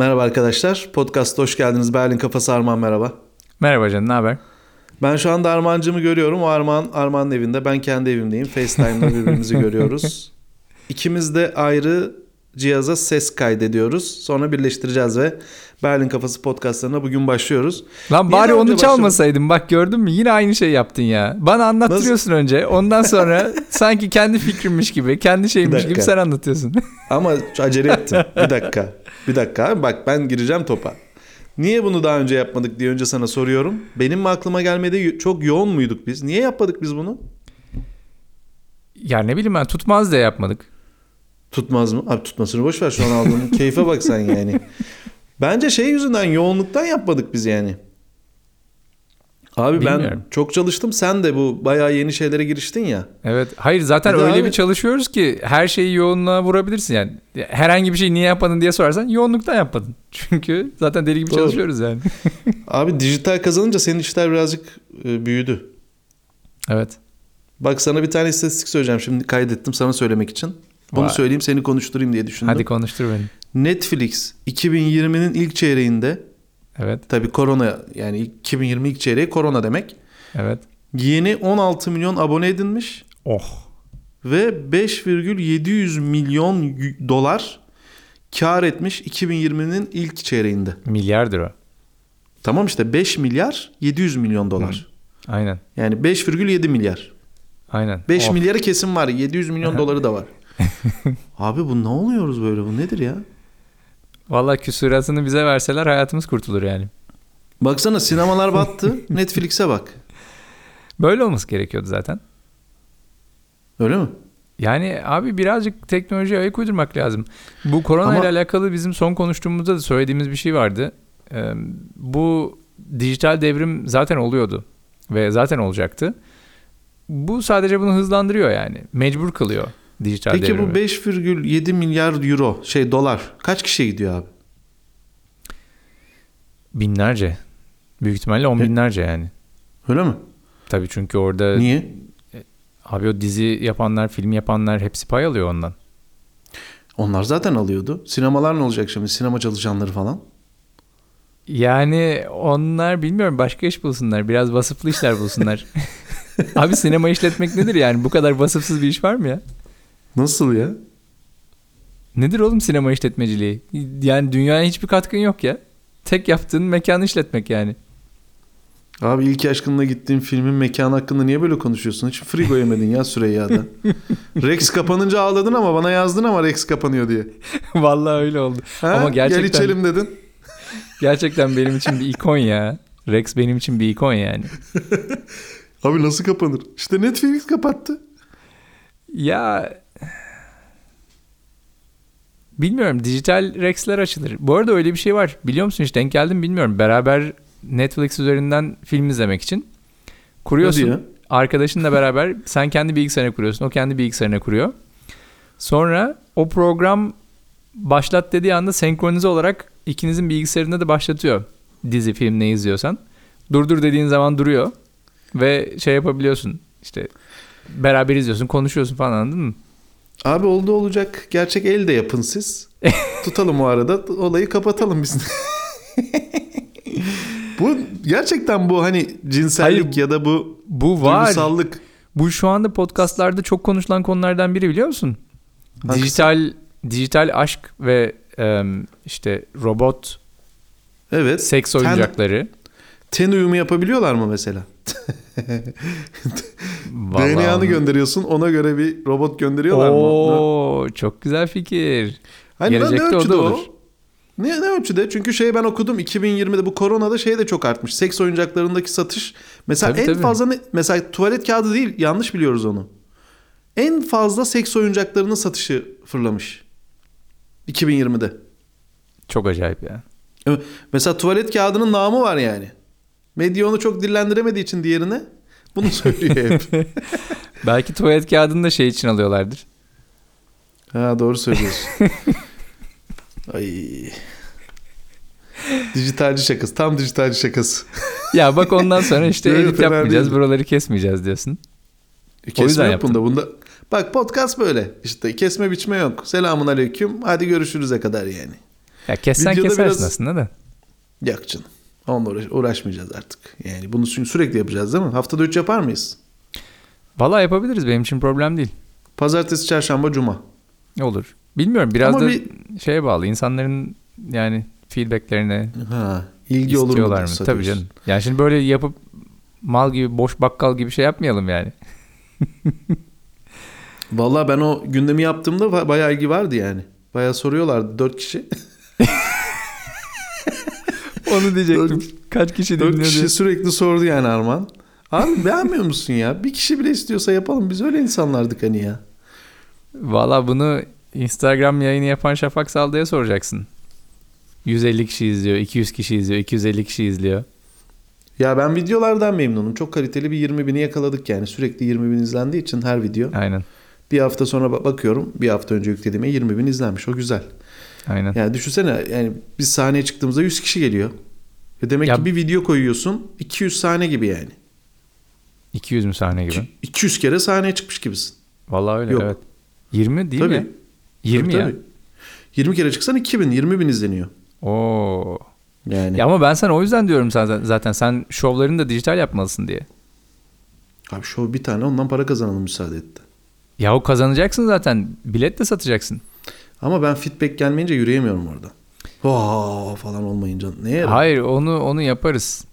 Merhaba arkadaşlar. Podcast'a hoş geldiniz. Berlin Kafası Arman merhaba. Merhaba canım, ne haber? Ben şu anda Armancımı görüyorum. O Arman Arman'ın evinde. Ben kendi evimdeyim. FaceTime'da birbirimizi görüyoruz. İkimiz de ayrı cihaza ses kaydediyoruz. Sonra birleştireceğiz ve Berlin Kafası podcastlarına bugün başlıyoruz. Lan Niye bari onu çalmasaydın. Bak gördün mü? Yine aynı şey yaptın ya. Bana anlattırıyorsun önce. Ondan sonra sanki kendi fikrimmiş gibi, kendi şeymiş gibi sen anlatıyorsun. Ama acele ettim. Bir dakika. Bir dakika bak ben gireceğim topa. Niye bunu daha önce yapmadık diye önce sana soruyorum. Benim mi aklıma gelmedi çok yoğun muyduk biz? Niye yapmadık biz bunu? ya ne bileyim ben tutmaz diye yapmadık. Tutmaz mı? Abi tutmasını boş ver şu an aldığın keyfe bak sen yani. Bence şey yüzünden yoğunluktan yapmadık biz yani. Abi ben Bilmiyorum. çok çalıştım. Sen de bu bayağı yeni şeylere giriştin ya. Evet. Hayır zaten Bir öyle abi- bir çalışıyoruz ki her şeyi yoğunluğa vurabilirsin yani. Herhangi bir şey niye yapmadın diye sorarsan yoğunluktan yapmadın. Çünkü zaten deli gibi Doğru. çalışıyoruz yani. Abi dijital kazanınca senin işler birazcık e, büyüdü. evet. Bak sana bir tane istatistik söyleyeceğim. Şimdi kaydettim sana söylemek için. Bunu Vay. söyleyeyim seni konuşturayım diye düşündüm. Hadi konuştur beni. Netflix 2020'nin ilk çeyreğinde Evet. tabii korona yani 2020 ilk çeyreği korona demek. Evet. Yeni 16 milyon abone edinmiş Oh. ve 5,700 milyon dolar kar etmiş 2020'nin ilk çeyreğinde. Milyardır o. Tamam işte 5 milyar 700 milyon dolar. Aynen. Yani 5,7 milyar. Aynen. 5 Oh. milyarı kesin var. 700 milyon doları da var. Abi bu ne oluyoruz böyle? Bu nedir ya? Valla küsuratını bize verseler hayatımız kurtulur yani. Baksana sinemalar battı. Netflix'e bak. Böyle olması gerekiyordu zaten. Öyle mi? Yani abi birazcık teknolojiye ayak uydurmak lazım. Bu korona Ama- ile alakalı bizim son konuştuğumuzda da söylediğimiz bir şey vardı. Ee, bu dijital devrim zaten oluyordu ve zaten olacaktı. Bu sadece bunu hızlandırıyor yani. Mecbur kılıyor dijital Peki devrimi. bu 5,7 milyar euro şey dolar kaç kişiye gidiyor abi? Binlerce. Büyük ihtimalle on E- binlerce yani. Öyle mi? Tabii çünkü orada Niye? abi o dizi yapanlar, film yapanlar hepsi pay alıyor ondan. Onlar zaten alıyordu. Sinemalar ne olacak şimdi? Sinema çalışanları falan. Yani onlar bilmiyorum başka iş bulsunlar. Biraz vasıflı işler bulsunlar. Abi sinema işletmek nedir yani? Bu kadar vasıfsız bir iş var mı ya? Nasıl ya? Nedir oğlum sinema işletmeciliği? Yani dünyaya hiçbir katkın yok ya. Tek yaptığın mekanı işletmek yani. Abi ilk aşkınla gittiğin filmin mekanı hakkında niye böyle konuşuyorsun? Hiç frigo yemedin ya Süreyya'da. Rex kapanınca ağladın ama bana yazdın ama Rex kapanıyor diye. Vallahi öyle oldu. Ha? Ama gerçekten Gel içelim dedin. gerçekten benim için bir ikon ya. Rex benim için bir ikon yani. Abi nasıl kapanır? İşte Netflix kapattı. Ya bilmiyorum dijital Rex'ler açılır. Bu arada öyle bir şey var. Biliyor musun hiç denk geldim bilmiyorum. Beraber Netflix üzerinden film izlemek için kuruyorsun. Arkadaşınla beraber sen kendi bilgisayarına kuruyorsun. O kendi bilgisayarına kuruyor. Sonra o program başlat dediği anda senkronize olarak ikinizin bilgisayarında da başlatıyor. Dizi, film ne izliyorsan. Durdur dediğin zaman duruyor. Ve şey yapabiliyorsun. İşte beraber izliyorsun, konuşuyorsun falan anladın mı? Abi oldu olacak. Gerçek el de yapın siz. Tutalım o arada. Olayı kapatalım biz. bu gerçekten bu hani cinsellik Hayır, ya da bu Bu var. duygusallık. Bu şu anda podcastlarda çok konuşulan konulardan biri biliyor musun? Hangisi? Dijital dijital aşk ve em, işte robot Evet. seks Ten- oyuncakları. Ten uyumu yapabiliyorlar mı mesela? Vallahi DNA'nı onu- gönderiyorsun ona göre bir robot gönderiyorlar mı? Oo, çok güzel fikir. Hani ne- ne Gelecekte o ölçüde o? olur. Ne, ne ölçüde? Çünkü şey ben okudum 2020'de bu koronada şey de çok artmış. Seks oyuncaklarındaki satış. Mesela Tabii, en tabii. fazla ne, mesela tuvalet kağıdı değil yanlış biliyoruz onu. En fazla seks oyuncaklarının satışı fırlamış. 2020'de. Çok acayip ya. Mesela tuvalet kağıdının namı var yani. Medya onu çok dillendiremediği için diğerine bunu söylüyor hep. Belki tuvalet kağıdını da şey için alıyorlardır. ha doğru söylüyorsun. Ay. Dijitalci şakası. Tam dijitalci şakası. Ya bak ondan sonra işte edit yapmayacağız, değil. buraları kesmeyeceğiz diyorsun. Kesme yüzden yok yaptım. bunda. bunda. Bak podcast böyle. İşte kesme biçme yok. Selamun aleyküm. Hadi görüşürüze kadar yani. Ya kessen Videoda kesersin biraz- aslında da. Yok canım. Onunla uğraş- uğraşmayacağız artık. Yani bunu çünkü sürekli yapacağız değil mi? Haftada 3 yapar mıyız? Valla yapabiliriz benim için problem değil. Pazartesi, çarşamba, cuma. Olur. Bilmiyorum biraz Ama da bir- şeye bağlı. insanların yani feedbacklerine Ha, ilgi olur mu? mı? Tabii canım. Yani şimdi böyle yapıp mal gibi boş bakkal gibi şey yapmayalım yani. Vallahi ben o gündemi yaptığımda ba- bayağı ilgi vardı yani. Bayağı soruyorlardı 4 kişi. Onu diyecektim. Kaç kişi 4 dinliyor kişi diye. sürekli sordu yani Arman. Abi beğenmiyor musun ya? Bir kişi bile istiyorsa yapalım. Biz öyle insanlardık hani ya. Valla bunu Instagram yayını yapan Şafak Saldı'ya soracaksın. 150 kişi izliyor, 200 kişi izliyor, 250 kişi izliyor. Ya ben videolardan memnunum. Çok kaliteli bir 20 bini yakaladık yani. Sürekli 20 bin izlendiği için her video. Aynen. Bir hafta sonra ba- bakıyorum. Bir hafta önce yüklediğime 20 bin izlenmiş. O güzel. Aynen. Yani düşünsene yani biz sahneye çıktığımızda 100 kişi geliyor. Ve demek Ya- ki bir video koyuyorsun 200 sahne gibi yani. 200 mü sahne gibi? 200 kere sahneye çıkmış gibisin. Vallahi öyle Yok. evet. 20 değil Tabii. mi? 20 Tabii, ya. tabii. 20 kere çıksan 2000, 20 bin izleniyor. Oo. Yani. Ya ama ben sana o yüzden diyorum zaten, zaten sen şovlarını da dijital yapmalısın diye. Abi şu bir tane ondan para kazanalım müsaade etti. Yahu kazanacaksın zaten. Bilet de satacaksın. Ama ben feedback gelmeyince yürüyemiyorum orada. Oo falan olmayınca ne yarar? Hayır onu onu yaparız.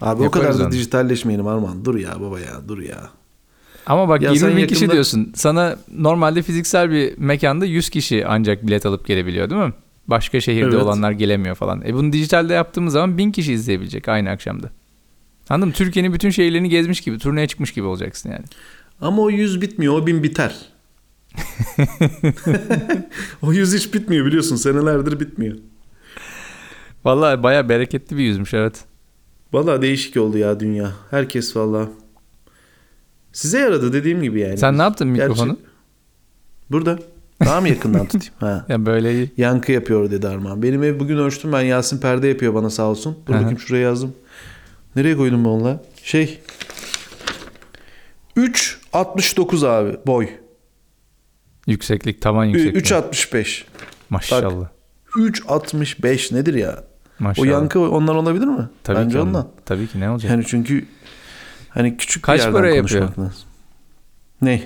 Abi o yaparız kadar da onu. dijitalleşmeyelim Arman. Dur ya baba ya dur ya. Ama bak Ya 20 sen bin kişi yakında- diyorsun. Sana normalde fiziksel bir mekanda 100 kişi ancak bilet alıp gelebiliyor değil mi? Başka şehirde Evet. olanlar gelemiyor falan. E bunu dijitalde yaptığımız zaman 1000 kişi izleyebilecek aynı akşamda. Anladın mı? Türkiye'nin bütün şehirlerini gezmiş gibi, turneye çıkmış gibi olacaksın yani. Ama o 100 bitmiyor o 1000 biter. O 100 hiç bitmiyor biliyorsun senelerdir bitmiyor. Vallahi bayağı bereketli bir yüzmüş evet. Vallahi değişik oldu ya dünya. Herkes vallahi. Size yaradı dediğim gibi yani. Sen ne yaptın Gerçi- mikrofonu? Burada. Daha mı yakından tutayım? Ha. Ya böyle iyi. Yankı yapıyor dedi Arman. Benim ev bugün ölçtüm ben Yasin perde yapıyor bana sağ olsun. Dur bakayım şuraya yazdım. Nereye koydum ben onunla? Şey. 3.69 abi boy. Yükseklik, tavan yüksekliği. 3.65. Maşallah. 3.65 nedir ya? Maşallah. O yankı ondan olabilir mi? Tabii Bence ki ondan. Tabii ki ne olacak? Yani çünkü hani küçük Kaç bir yerden para konuşmak yapıyor? lazım. Ne?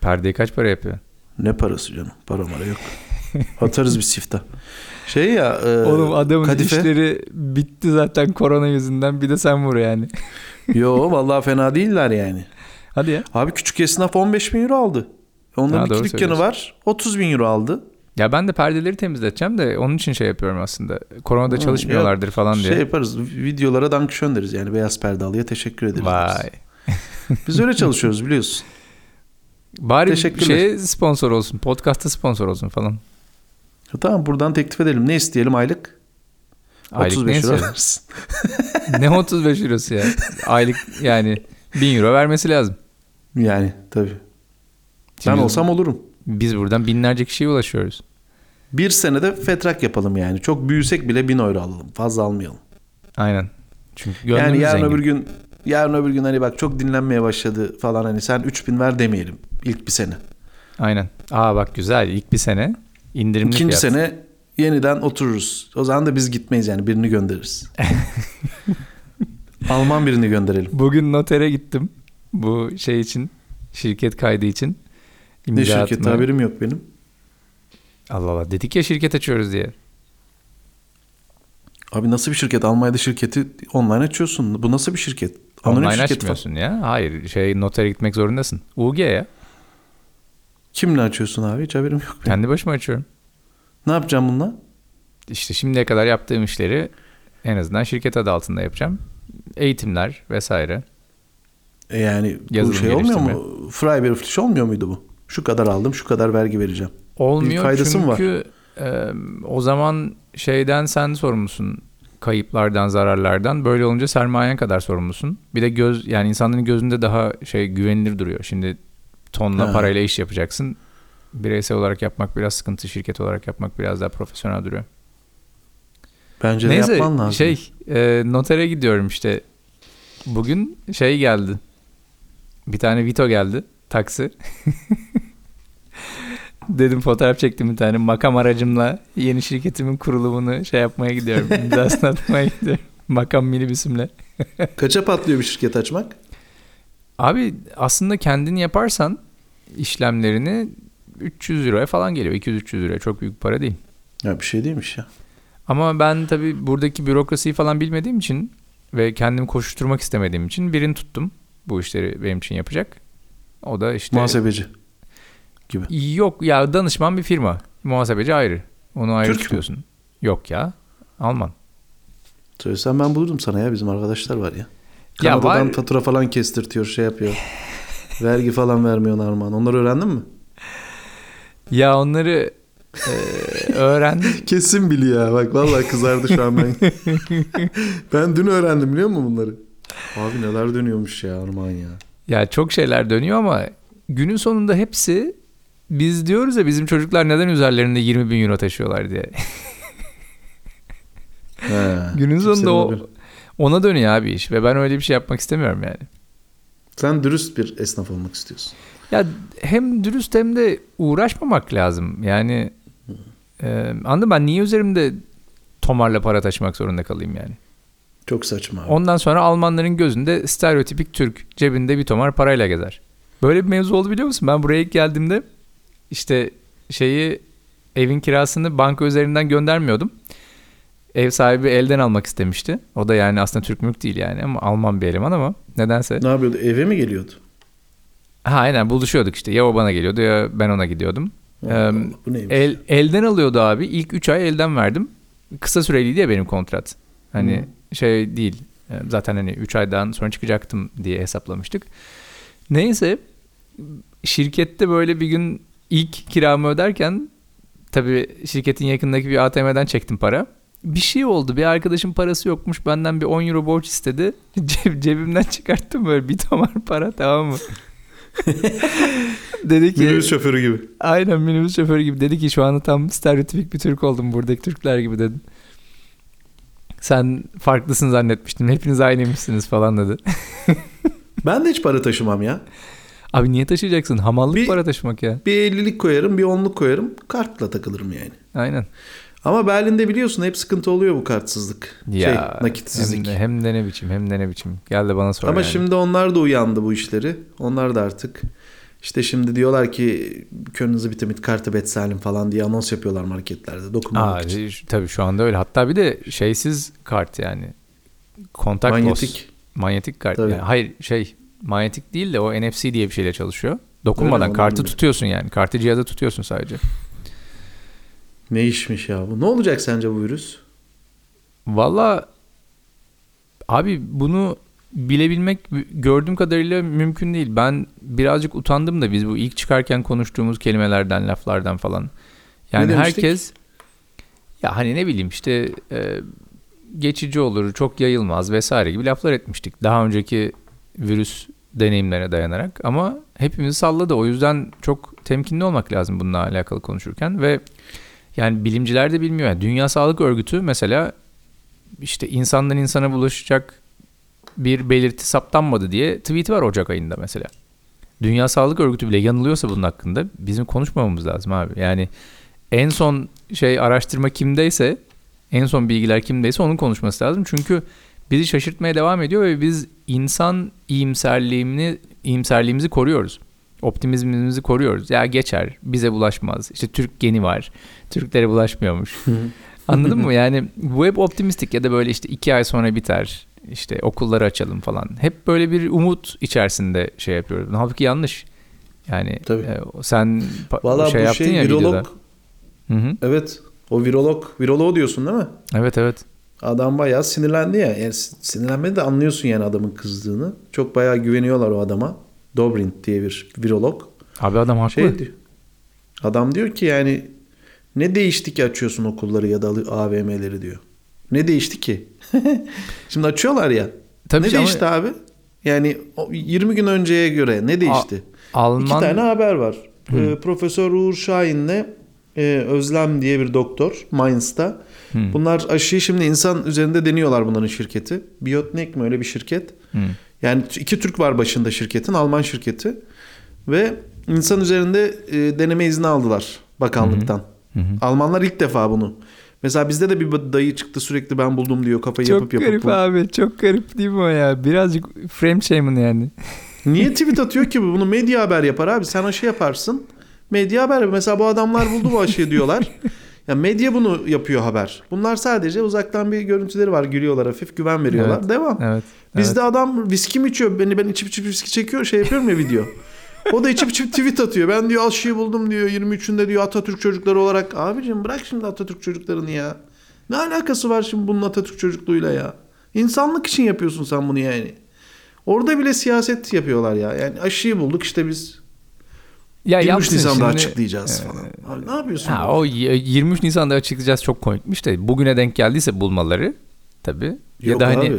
Perdeyi kaç para yapıyor? Ne parası canım? Para mara yok. Atarız bir sifta. Şey ya. e, Oğlum adamın kadife. işleri bitti zaten korona yüzünden. Bir de sen vur yani. Yo vallahi fena değiller yani. Hadi ya. Abi küçük esnaf 15 bin euro aldı. Onların Ha, iki dükkanı var. 30 bin euro aldı. Ya ben de perdeleri temizleteceğim de onun için şey yapıyorum aslında. Koronada çalışmıyorlardır falan diye. Şey yaparız. Videolara dankşön deriz yani. Beyaz perde alıya teşekkür ederiz. Vay. Biz öyle çalışıyoruz biliyorsun. Bari şeye sponsor olsun. Podcast'a sponsor olsun falan. tamam buradan teklif edelim. Ne isteyelim aylık? Aylık 35 ne euro versin. ne 35 eurosu ya. Aylık yani 1000 euro vermesi lazım. Yani tabii. Şimdi ben olsam olurum. Biz buradan binlerce kişiye ulaşıyoruz. Bir senede fetrak yapalım yani. Çok büyüsek bile 1000 euro alalım. Fazla almayalım. Aynen. Çünkü yani yarın zengin. öbür gün yarın öbür gün hani bak çok dinlenmeye başladı falan hani sen 3000 ver demeyelim ilk bir sene. Aynen. Aa bak güzel. İlk bir sene indirimli İkinci fiyat. sene yeniden otururuz. O zaman da biz gitmeyiz yani birini göndeririz. Alman birini gönderelim. Bugün notere gittim. Bu şey için. Şirket kaydı için. Ne İmza şirket atmaya. haberim yok benim. Allah Allah. Dedik ya şirket açıyoruz diye. Abi nasıl bir şirket? Almanya'da şirketi online açıyorsun. Bu nasıl bir şirket? Anonim Online şirket açmıyorsun ya. Hayır. Şey notere gitmek zorundasın. UG ya. Kimle açıyorsun abi? Hiç haberim yok. benim. Kendi başıma açıyorum. Ne yapacağım bununla? İşte şimdiye kadar yaptığım işleri en azından şirket adı altında yapacağım. Eğitimler vesaire. E yani bu Yazılım şey olmuyor mu? Freiberuflich olmuyor muydu bu? Şu kadar aldım, şu kadar vergi vereceğim. Olmuyor faydası mı var? çünkü e, o zaman şeyden sen sorumlusun. Kayıplardan, zararlardan. Böyle olunca sermayen kadar sorumlusun. Bir de göz yani insanların gözünde daha şey güvenilir duruyor. Şimdi tonla Ha. parayla iş yapacaksın. Bireysel olarak yapmak biraz sıkıntı, şirket olarak yapmak biraz daha profesyonel duruyor. Bence de Neyse yapman lazım. şey e, notere gidiyorum işte. Bugün şey geldi. Bir tane Vito geldi. Taksi. Dedim fotoğraf çektim bir tane makam aracımla yeni şirketimin kurulumunu şey yapmaya gidiyorum. İmzasını atmaya gidiyorum. Makam minibüsümle. Kaça patlıyor bir şirket açmak? Abi aslında kendin yaparsan işlemlerini 300 liraya falan geliyor. 200-300 liraya çok büyük para değil. Ya bir şey değilmiş ya. Ama ben tabii buradaki bürokrasiyi falan bilmediğim için ve kendimi koşuşturmak istemediğim için birini tuttum. Bu işleri benim için yapacak. O da işte... Muhasebeci. Yok ya danışman bir firma. Muhasebeci ayrı. Onu ayrı Türk mü? tutuyorsun. Yok ya. Alman. Söylesem ben bulurdum sana ya bizim arkadaşlar var ya. Ya Kanada'dan var- fatura falan kestirtiyor şey yapıyor. Vergi falan vermiyor Armağan. Onları öğrendin mi? Ya onları e, öğrendim. Kesin biliyor ya. Bak vallahi kızardı şu an ben. ben dün öğrendim biliyor musun bunları? Abi neler dönüyormuş ya Armağan ya. Ya çok şeyler dönüyor ama günün sonunda hepsi biz diyoruz ya bizim çocuklar neden üzerlerinde 20 bin euro taşıyorlar diye. He, Günün sonunda o, ona dönüyor abi iş ve ben öyle bir şey yapmak istemiyorum yani. Sen dürüst bir esnaf olmak istiyorsun. Ya hem dürüst hem de uğraşmamak lazım. Yani e, anladın ben niye üzerimde tomarla para taşımak zorunda kalayım yani. Çok saçma abi. Ondan sonra Almanların gözünde stereotipik Türk cebinde bir tomar parayla gezer. Böyle bir mevzu oldu biliyor musun? Ben buraya ilk geldiğimde işte şeyi evin kirasını banka üzerinden göndermiyordum. Ev sahibi elden almak istemişti. O da yani aslında Türk mülk değil yani ama Alman bir eleman ama nedense. Ne yapıyordu? Eve mi geliyordu? Ha aynen buluşuyorduk işte. Ya o bana geliyordu ya ben ona gidiyordum. Allah Allah, bu neymiş? El, elden alıyordu abi. İlk 3 ay elden verdim. Kısa süreliydi ya benim kontrat. Hani şey değil. e, Zaten hani 3 aydan sonra çıkacaktım diye hesaplamıştık. Neyse şirkette böyle bir gün ilk kiramı öderken tabii şirketin yakındaki bir ATM'den çektim para. Bir şey oldu. Bir arkadaşım parası yokmuş. Benden bir 10 euro borç istedi. Ceb- cebimden çıkarttım böyle bir tomar para tamam mı? Dedi ki Minibüs şoförü gibi. Aynen minibüs şoförü gibi dedi ki şu anda tam stereotipik bir Türk oldum buradaki Türkler gibi dedin. Sen farklısın zannetmiştim. Hepiniz aynıymışsınız falan dedi. Ben de hiç para taşımam ya. Abi niye taşıyacaksın? Hamallık Bir- para taşımak ya. Bir 50'lik koyarım, bir 10'luk koyarım. Kartla takılırım yani. Aynen. Ama Berlin'de biliyorsun hep sıkıntı oluyor bu kartsızlık. Ya, şey, nakitsizlik. Hem de, hem de ne biçim hem de ne biçim. Gel de bana sor Ama yani. şimdi onlar da uyandı bu işleri. Onlar da artık işte şimdi diyorlar ki Köln'ünüzü bitte mit kartı bezahlen falan diye anons yapıyorlar marketlerde dokunmamak Aa, için. tabii şu anda öyle. Hatta bir de şeysiz kart yani. Kontak Manyetik. Manyetik kart. Tabii. Yani hayır şey manyetik değil de o NFC diye bir şeyle çalışıyor. Dokunmadan Öyle mi? kartı tutuyorsun yani. Kartı cihazda tutuyorsun sadece. Ne işmiş ya bu? Ne olacak sence bu virüs? Valla abi bunu bilebilmek gördüğüm kadarıyla mümkün değil. Ben birazcık utandım da biz bu ilk çıkarken konuştuğumuz kelimelerden, laflardan falan. Yani herkes ya hani ne bileyim işte e, geçici olur, çok yayılmaz vesaire gibi laflar etmiştik. Daha önceki virüs deneyimlerine dayanarak ama hepimizi salladı. O yüzden çok temkinli olmak lazım bununla alakalı konuşurken ve yani bilimciler de bilmiyor. Yani Dünya Sağlık Örgütü mesela işte insandan insana bulaşacak bir belirti saptanmadı diye tweet'i var Ocak ayında mesela. Dünya Sağlık Örgütü bile yanılıyorsa bunun hakkında bizim konuşmamamız lazım abi. Yani en son şey araştırma kimdeyse, en son bilgiler kimdeyse onun konuşması lazım. Çünkü bizi şaşırtmaya devam ediyor ve biz insan iyimserliğini, iyimserliğimizi koruyoruz. Optimizmimizi koruyoruz. Ya geçer, bize bulaşmaz. İşte Türk geni var. Türklere bulaşmıyormuş. Anladın mı? Yani bu hep optimistik ya da böyle işte iki ay sonra biter. İşte okulları açalım falan. Hep böyle bir umut içerisinde şey yapıyoruz. Halbuki yanlış. Yani Tabii. e, sen pa- Valla şey bu yaptın şey ya virolog. videoda. Hı hı. Evet. O virolog. Virolog diyorsun değil mi? Evet evet. Adam bayağı sinirlendi ya. Yani sinirlenmedi de anlıyorsun yani adamın kızdığını. Çok bayağı güveniyorlar o adama. Dobrindt diye bir virolog. Abi adam haklı. Şey diyor. Adam diyor ki yani ne değişti ki açıyorsun okulları ya da AVM'leri diyor. Ne değişti ki? Şimdi açıyorlar ya. Tabii ne ama değişti abi? Yani o 20 gün önceye göre ne değişti? Alman İki tane haber var. Ee, Profesör Uğur Şahin'le e, Özlem diye bir doktor Mainz'ta. Hı. Bunlar aşıyı şimdi insan üzerinde deniyorlar bunların şirketi. Biotnek mi öyle bir şirket? Hı. Yani iki Türk var başında şirketin, Alman şirketi. Ve insan üzerinde e, deneme izni aldılar bakanlıktan. Hı hı. Almanlar ilk defa bunu. Mesela bizde de bir dayı çıktı sürekli ben buldum diyor kafayı Çok yapıp yapıp. garip bul- abi. Çok garip değil mi o ya? Birazcık frame shaman yani. Niye tweet atıyor ki bu? Bunu medya haber yapar abi. Sen aşı yaparsın. Medya haber. Mesela bu adamlar buldu bu aşıyı diyorlar. Ya medya bunu yapıyor haber. Bunlar sadece uzaktan bir görüntüleri var. Gülüyorlar hafif güven veriyorlar. Evet. Devam. Evet. Bizde adam viski mi içiyor? Beni ben içip içip viski çekiyor şey yapıyorum ya video. O da içip içip tweet atıyor. Ben diyor aşıyı buldum diyor. 23'ünde diyor Atatürk çocukları olarak. Abicim bırak şimdi Atatürk çocuklarını ya. Ne alakası var şimdi bunun Atatürk çocukluğuyla ya? İnsanlık için yapıyorsun sen bunu yani. Orada bile siyaset yapıyorlar ya. Yani aşıyı bulduk işte biz Ya 23 yapsın Nisan'da şimdi. açıklayacağız falan. Abi ne yapıyorsun? Ha, o y- 23 Nisan'da açıklayacağız çok komikmiş de bugüne denk geldiyse bulmaları tabii. Ya Yok da hani abi.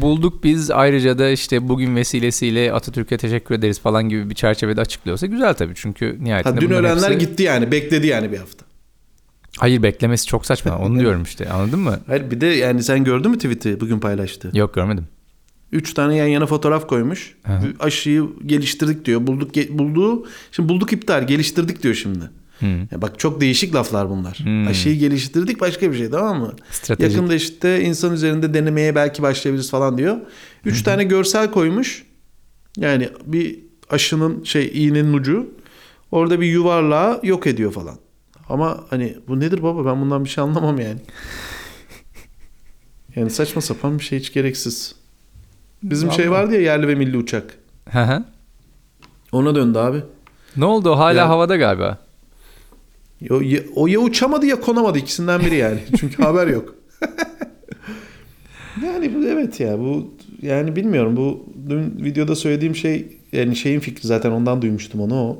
Bulduk biz ayrıca da işte bugün vesilesiyle Atatürk'e teşekkür ederiz falan gibi bir çerçevede açıklıyorsa güzel tabii. Çünkü nihayetinde Ha, dün öğrenler hepsi- gitti yani. Bekledi yani bir hafta. Hayır beklemesi çok saçma. Onu diyorum işte. Anladın mı? Hayır bir de yani sen gördün mü tweet'i bugün paylaştı? Yok görmedim. Üç tane yan yana fotoğraf koymuş. Hı. Aşıyı geliştirdik diyor. Bulduk ge- bulduğu. Şimdi bulduk iptal. Geliştirdik diyor şimdi. Hı. Ya bak çok değişik laflar bunlar. Hmm. Aşıyı geliştirdik başka bir şey tamam mı? Stratejik. Yakında işte insan üzerinde denemeye belki başlayabiliriz falan diyor. Üç tane görsel koymuş. Yani bir aşının şey iğnenin ucu. Orada bir yuvarlağı yok ediyor falan. Ama hani bu nedir baba ben bundan bir şey anlamam yani. Yani saçma sapan bir şey hiç gereksiz. Bizim şey Vallahi. vardı ya yerli ve milli uçak. Hı hı. Ona döndü abi. ne oldu? Hala Ya- havada galiba. O ya, o ya uçamadı ya konamadı ikisinden biri yani. Çünkü haber yok. yani bu evet ya bu yani bilmiyorum bu dün videoda söylediğim şey yani şeyin fikri zaten ondan duymuştum onu o.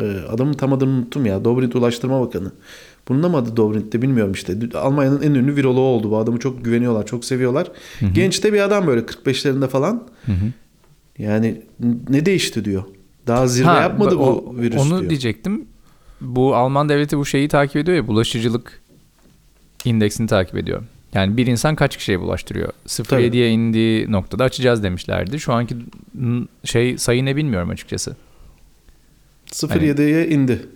Ee, adamın tam adını unuttum ya. Dobrindt Ulaştırma Bakanı. Bunun da mı adı Dobrindt'ti bilmiyorum işte. Almanya'nın en ünlü viroloğu oldu. Bu adamı çok güveniyorlar, çok seviyorlar. Genç de bir adam böyle 45'lerinde falan. Hı hı. Yani ne değişti diyor. Daha zirve Ha, yapmadı bu o- virüs Onu diyor. diyecektim. Bu Alman devleti bu şeyi takip ediyor ya bulaşıcılık indeksini takip ediyor. Yani bir insan kaç kişiye bulaştırıyor? 0.7'ye indiği noktada açacağız demişlerdi. Şu anki şey sayı ne bilmiyorum açıkçası. 0.7'ye indi.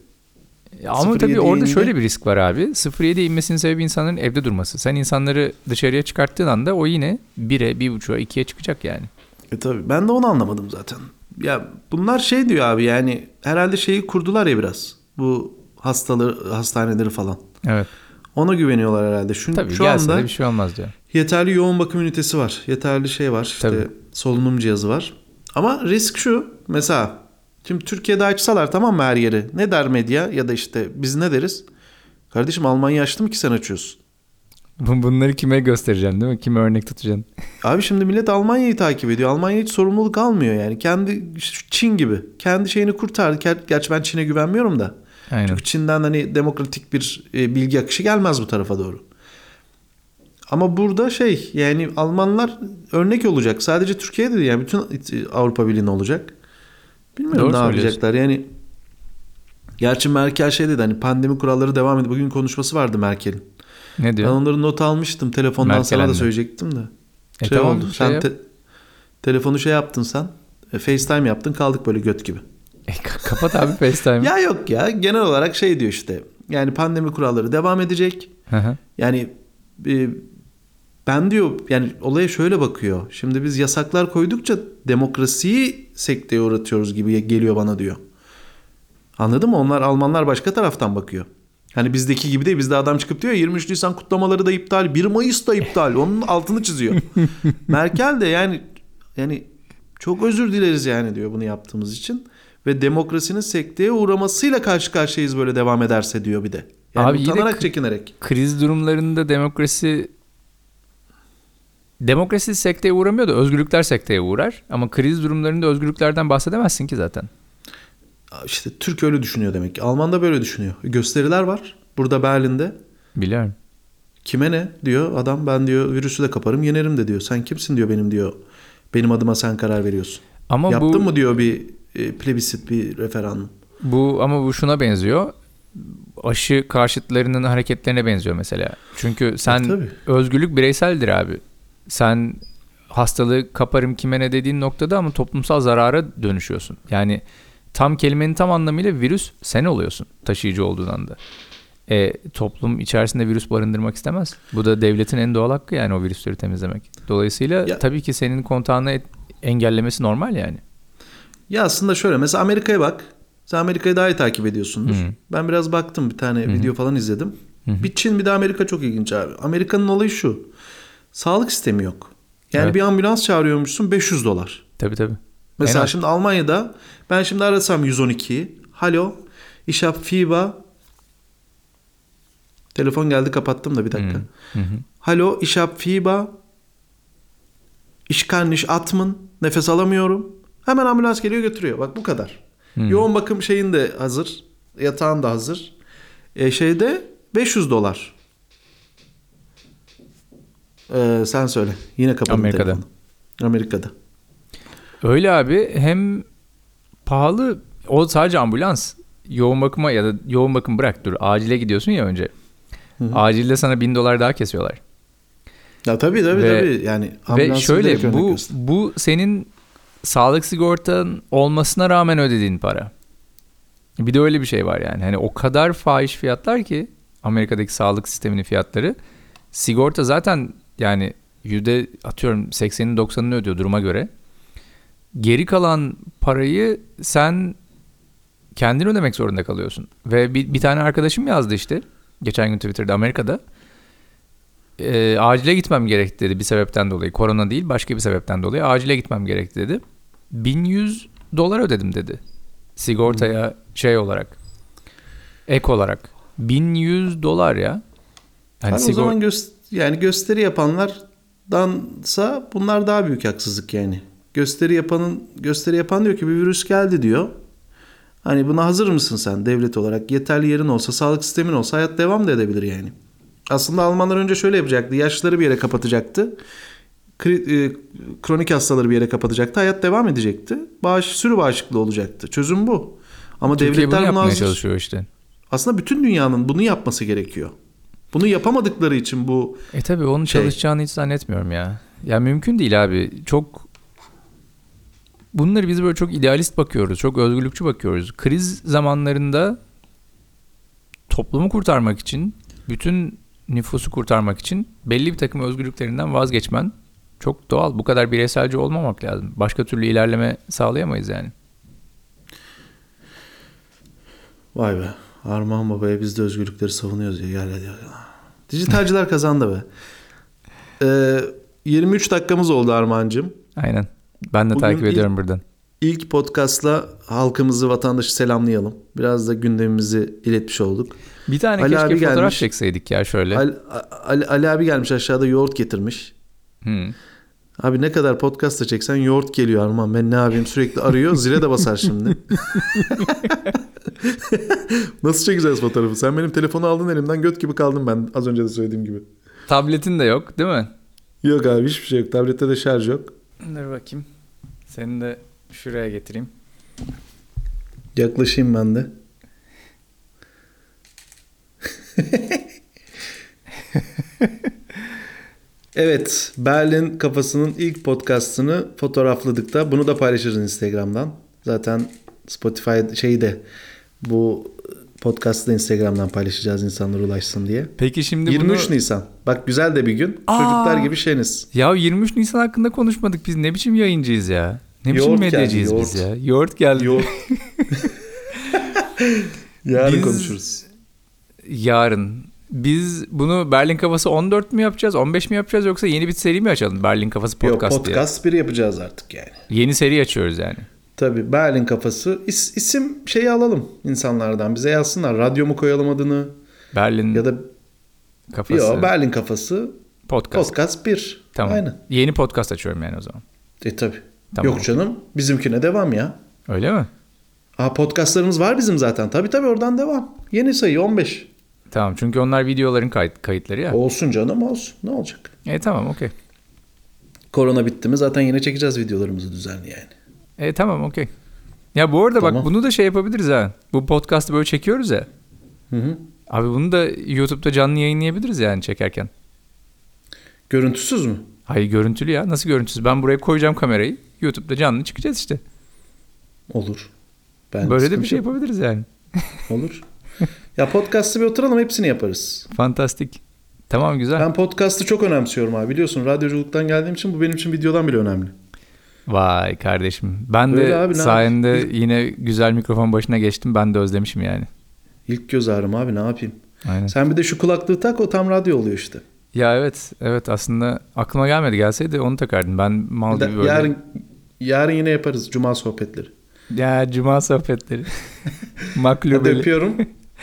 Ya Ama 0.7'ye tabii orada indi. şöyle bir risk var abi. 0.7'ye inmesinin sebebi insanların evde durması. Sen insanları dışarıya çıkarttığın anda o yine 1'e, 1.5'a, 2'ye çıkacak yani. E tabii ben de onu anlamadım zaten. Ya bunlar şey diyor abi yani herhalde şeyi kurdular ya biraz. Bu hastaları hastaneleri falan. Evet. Ona güveniyorlar herhalde. Şu, Tabii şu gelse anda de bir şey olmaz diyor. yeterli yoğun bakım ünitesi var. Yeterli şey var. İşte Tabii. solunum cihazı var. Ama risk şu. Mesela şimdi Türkiye'de açsalar tamam mı her yeri? Ne der medya ya da işte biz ne deriz? Kardeşim Almanya açtı mı ki sen açıyorsun? Bu- Bunları kime göstereceksin değil mi? Kime örnek tutacaksın? Abi şimdi millet Almanya'yı takip ediyor. Almanya hiç sorumluluk almıyor yani. Kendi Çin gibi. Kendi şeyini kurtardı. Ger- Gerçi ben Çin'e güvenmiyorum da. Aynen. Çünkü Çin'den hani demokratik bir e, bilgi akışı gelmez bu tarafa doğru. Ama burada şey yani Almanlar örnek olacak. Sadece Türkiye'de değil yani bütün e, Avrupa Birliği'ne olacak. Bilmiyorum Doğru ne yapacaklar yani. Gerçi Merkel şey dedi hani pandemi kuralları devam ediyor. Bugün konuşması vardı Merkel'in. Ne Ben diyor? onları not almıştım. Telefondan sana Merkelen da söyleyecektim de. E şey tamam, oldu. şey sen yap. te- telefonu şey yaptın sen. E, FaceTime yaptın kaldık böyle göt gibi. E, ka- kapat abi FaceTime. Ya yok ya genel olarak şey diyor işte. Yani pandemi kuralları devam edecek. Yani e, ben diyor yani olaya şöyle bakıyor. Şimdi biz yasaklar koydukça demokrasiyi sekteye uğratıyoruz gibi geliyor bana diyor. Anladın mı? Onlar Almanlar başka taraftan bakıyor. Hani bizdeki gibi değil. Bizde adam çıkıp diyor ya, 23 Nisan kutlamaları da iptal. 1 Mayıs da iptal. Onun altını çiziyor. Merkel de yani yani çok özür dileriz yani diyor bunu yaptığımız için. Ve demokrasinin sekteye uğramasıyla karşı karşıyayız böyle devam ederse diyor bir de. Yani Abi yine utanarak kı- çekinerek. Kriz durumlarında demokrasi demokrasi sekteye uğramıyor da özgürlükler sekteye uğrar. Ama kriz durumlarında özgürlüklerden bahsedemezsin ki zaten. İşte Türk öyle düşünüyor demek ki. Alman da böyle düşünüyor. Gösteriler var. Burada Berlin'de. Biliyorum. Kime ne diyor adam ben diyor virüsü de kaparım yenerim de diyor. Sen kimsin diyor benim diyor. Benim adıma sen karar veriyorsun. Ama Yaptın bu mı diyor bir e, plebisit bir referandum. bu ama bu şuna benziyor. Aşı karşıtlarının hareketlerine benziyor mesela. Çünkü sen E, özgürlük bireyseldir abi. Sen hastalığı kaparım kime ne dediğin noktada ama toplumsal zarara dönüşüyorsun. Yani tam kelimenin tam anlamıyla virüs sen oluyorsun taşıyıcı olduğun anda. E, toplum içerisinde virüs barındırmak istemez. Bu da devletin en doğal hakkı yani o virüsleri temizlemek. Dolayısıyla Ya- tabii ki senin kontağını et- engellemesi normal yani. Ya aslında şöyle mesela Amerika'ya bak. Sen Amerika'yı daha iyi takip ediyorsundur. Hı. Ben biraz baktım bir tane video falan izledim. hı. Bir Çin bir de Amerika çok ilginç abi. Amerika'nın olayı şu. Sağlık sistemi yok. Yani Evet. bir ambulans çağırıyormuşsun 500 dolar. Tabii tabii. Mesela En şimdi Almanya'da ben şimdi arasam 112'yi. Halo, ich hab Fieber. Telefon geldi kapattım da bir dakika. Hı hı. Hallo, ich hab Fieber. Ich kann nicht atmen. Nefes alamıyorum. Hemen ambulans geliyor götürüyor. Bak bu kadar. Yoğun bakım şeyin de hazır. Yatağın da hazır. E, şeyde 500 dolar. Ee, sen söyle. Yine kapadım Amerika'da. telefonu. Amerika'da. Öyle abi hem pahalı o sadece ambulans. Yoğun bakıma ya da yoğun bakım bırak dur acile gidiyorsun ya önce. Acilde sana bin dolar daha kesiyorlar. Ya tabii tabii Ve- tabii. Yani Ve şöyle bu göster. bu senin sağlık sigortan olmasına rağmen ödediğin para. Bir de öyle bir şey var yani. Hani o kadar fahiş fiyatlar ki Amerika'daki sağlık sisteminin fiyatları. Sigorta zaten yani yüzde atıyorum 80'ini 90'ını ödüyor duruma göre. Geri kalan parayı sen kendin ödemek zorunda kalıyorsun. Ve bir, bir tane arkadaşım yazdı işte geçen gün Twitter'da Amerika'da. E, acile gitmem gerekti dedi bir sebepten dolayı. Korona değil başka bir sebepten dolayı acile gitmem gerekti dedi. 1100 dolar ödedim dedi. Sigortaya şey olarak. Ek olarak. 1100 dolar ya. Hani o sigor- zaman gös- yani gösteri yapanlardansa bunlar daha büyük haksızlık yani. Gösteri yapanın gösteri yapan diyor ki bir virüs geldi diyor. Hani buna hazır mısın sen devlet olarak? Yeterli yerin olsa, sağlık sistemin olsa hayat devam da edebilir yani. Aslında Almanlar önce şöyle yapacaktı. Yaşlıları bir yere kapatacaktı. Kri- e, kronik hastaları bir yere kapatacaktı. Hayat devam edecekti. Bağış, sürü bağışıklığı olacaktı. Çözüm bu. Ama Türkiye bunu devletler buna yapmaya hazır. çalışıyor işte. Aslında bütün dünyanın bunu yapması gerekiyor. Bunu yapamadıkları için bu E tabi onun Şey- çalışacağını hiç zannetmiyorum ya. Ya mümkün değil abi. Çok bunları biz böyle çok idealist bakıyoruz. Çok özgürlükçü bakıyoruz. Kriz zamanlarında toplumu kurtarmak için, bütün nüfusu kurtarmak için belli bir takım özgürlüklerinden vazgeçmen çok doğal. Bu kadar bireyselci olmamak lazım. Başka türlü ilerleme sağlayamayız yani. Vay be. Armağan Baba'ya biz de özgürlükleri savunuyoruz ya. Gel hadi. Dijitalciler kazandı be. Ee, 23 dakikamız oldu Armağan'cığım. Aynen. Ben de Bugün takip ilk- ediyorum buradan. İlk podcastla halkımızı, vatandaşı selamlayalım. Biraz da gündemimizi iletmiş olduk. Bir tane Ali keşke abi fotoğraf gelmiş. çekseydik ya şöyle. Ali, Ali, Ali abi gelmiş aşağıda yoğurt getirmiş. Hmm. Abi ne kadar podcast da çeksen yoğurt geliyor Armağan. Ben ne yapayım sürekli arıyor. Zile de basar şimdi. Nasıl çekeceğiz fotoğrafı? Sen benim telefonu aldın elimden göt gibi kaldım ben az önce de söylediğim gibi. Tabletin de yok değil mi? Yok abi hiçbir şey yok. Tablette de şarj yok. Dur bakayım. Seni de şuraya getireyim. Yaklaşayım ben de. evet, Berlin Kafası'nın ilk podcastını fotoğrafladık da bunu da paylaşırız Instagram'dan. Zaten Spotify şeyi de bu podcast'ı da Instagram'dan paylaşacağız insanlara ulaşsın diye. Peki şimdi 23 bunu... Nisan. Bak güzel de bir gün. Aa! Çocuklar gibi şeniz. Ya 23 Nisan hakkında konuşmadık biz. Ne biçim yayıncıyız ya? Ne biçim Yoğurt geldi, medyacıyız biz yoğurt. ya? Yoğurt geldi. Yoğurt. Yarın Biz- konuşuruz. Yarın. Biz bunu Berlin Kafası 14 mü yapacağız? 15 mi yapacağız yoksa yeni bir seri mi açalım? Berlin Kafası Podcast, Yok podcast biri yapacağız artık yani. diye. Yeni seri açıyoruz yani. Tabii Berlin kafası. İs, isim şeyi alalım insanlardan. Bize yazsınlar. Radyo mu koyalım adını? Berlin Ya da Kafası yok Berlin kafası Podcast. podcast 1. Tamam. Aynen. Yeni podcast açıyorum yani o zaman. E tabii. Tamam. Yok canım. Bizimkine devam ya. Öyle mi? Aa podcastlarımız var bizim zaten. Tabii tabii oradan devam. Yeni sayı 15. Tamam çünkü onlar videoların kayıt, kayıtları ya. Olsun canım olsun. Ne olacak? E tamam okey. Korona bitti mi zaten yine çekeceğiz videolarımızı düzenli yani. E tamam okey. Ya bu arada Tamam. bak bunu da şey yapabiliriz ha. Bu podcast'ı böyle çekiyoruz ya. Hı hı. Abi bunu da YouTube'da canlı yayınlayabiliriz yani çekerken. Görüntüsüz mü? Hayır görüntülü ya. Nasıl görüntüsüz? Ben buraya koyacağım kamerayı. YouTube'da canlı çıkacağız işte. Olur. Ben Böyle de bir şey yok. yapabiliriz yani. Olur. ya podcast'ı bir oturalım hepsini yaparız. Fantastik. Tamam güzel. Ben podcast'ı çok önemsiyorum abi. Biliyorsun radyoculuktan geldiğim için bu benim için videodan bile önemli. Vay kardeşim. Ben Öyle de abi, sayende yapayım? yine güzel mikrofon başına geçtim. Ben de özlemişim yani. İlk göz ağrım abi ne yapayım? Aynen. Sen bir de şu kulaklığı tak o tam radyo oluyor işte. Ya evet. Evet aslında aklıma gelmedi. Gelseydi onu takardım. Ben mal gibi böyle. yarın yarın yine yaparız cuma sohbetleri. Ya cuma sohbetleri. Maklubeli. öpüyorum.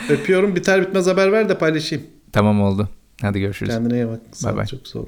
öpüyorum. Biter bitmez haber ver de paylaşayım. Tamam oldu. Hadi görüşürüz. Kendine iyi bak. Bay bay. Çok sağ ol.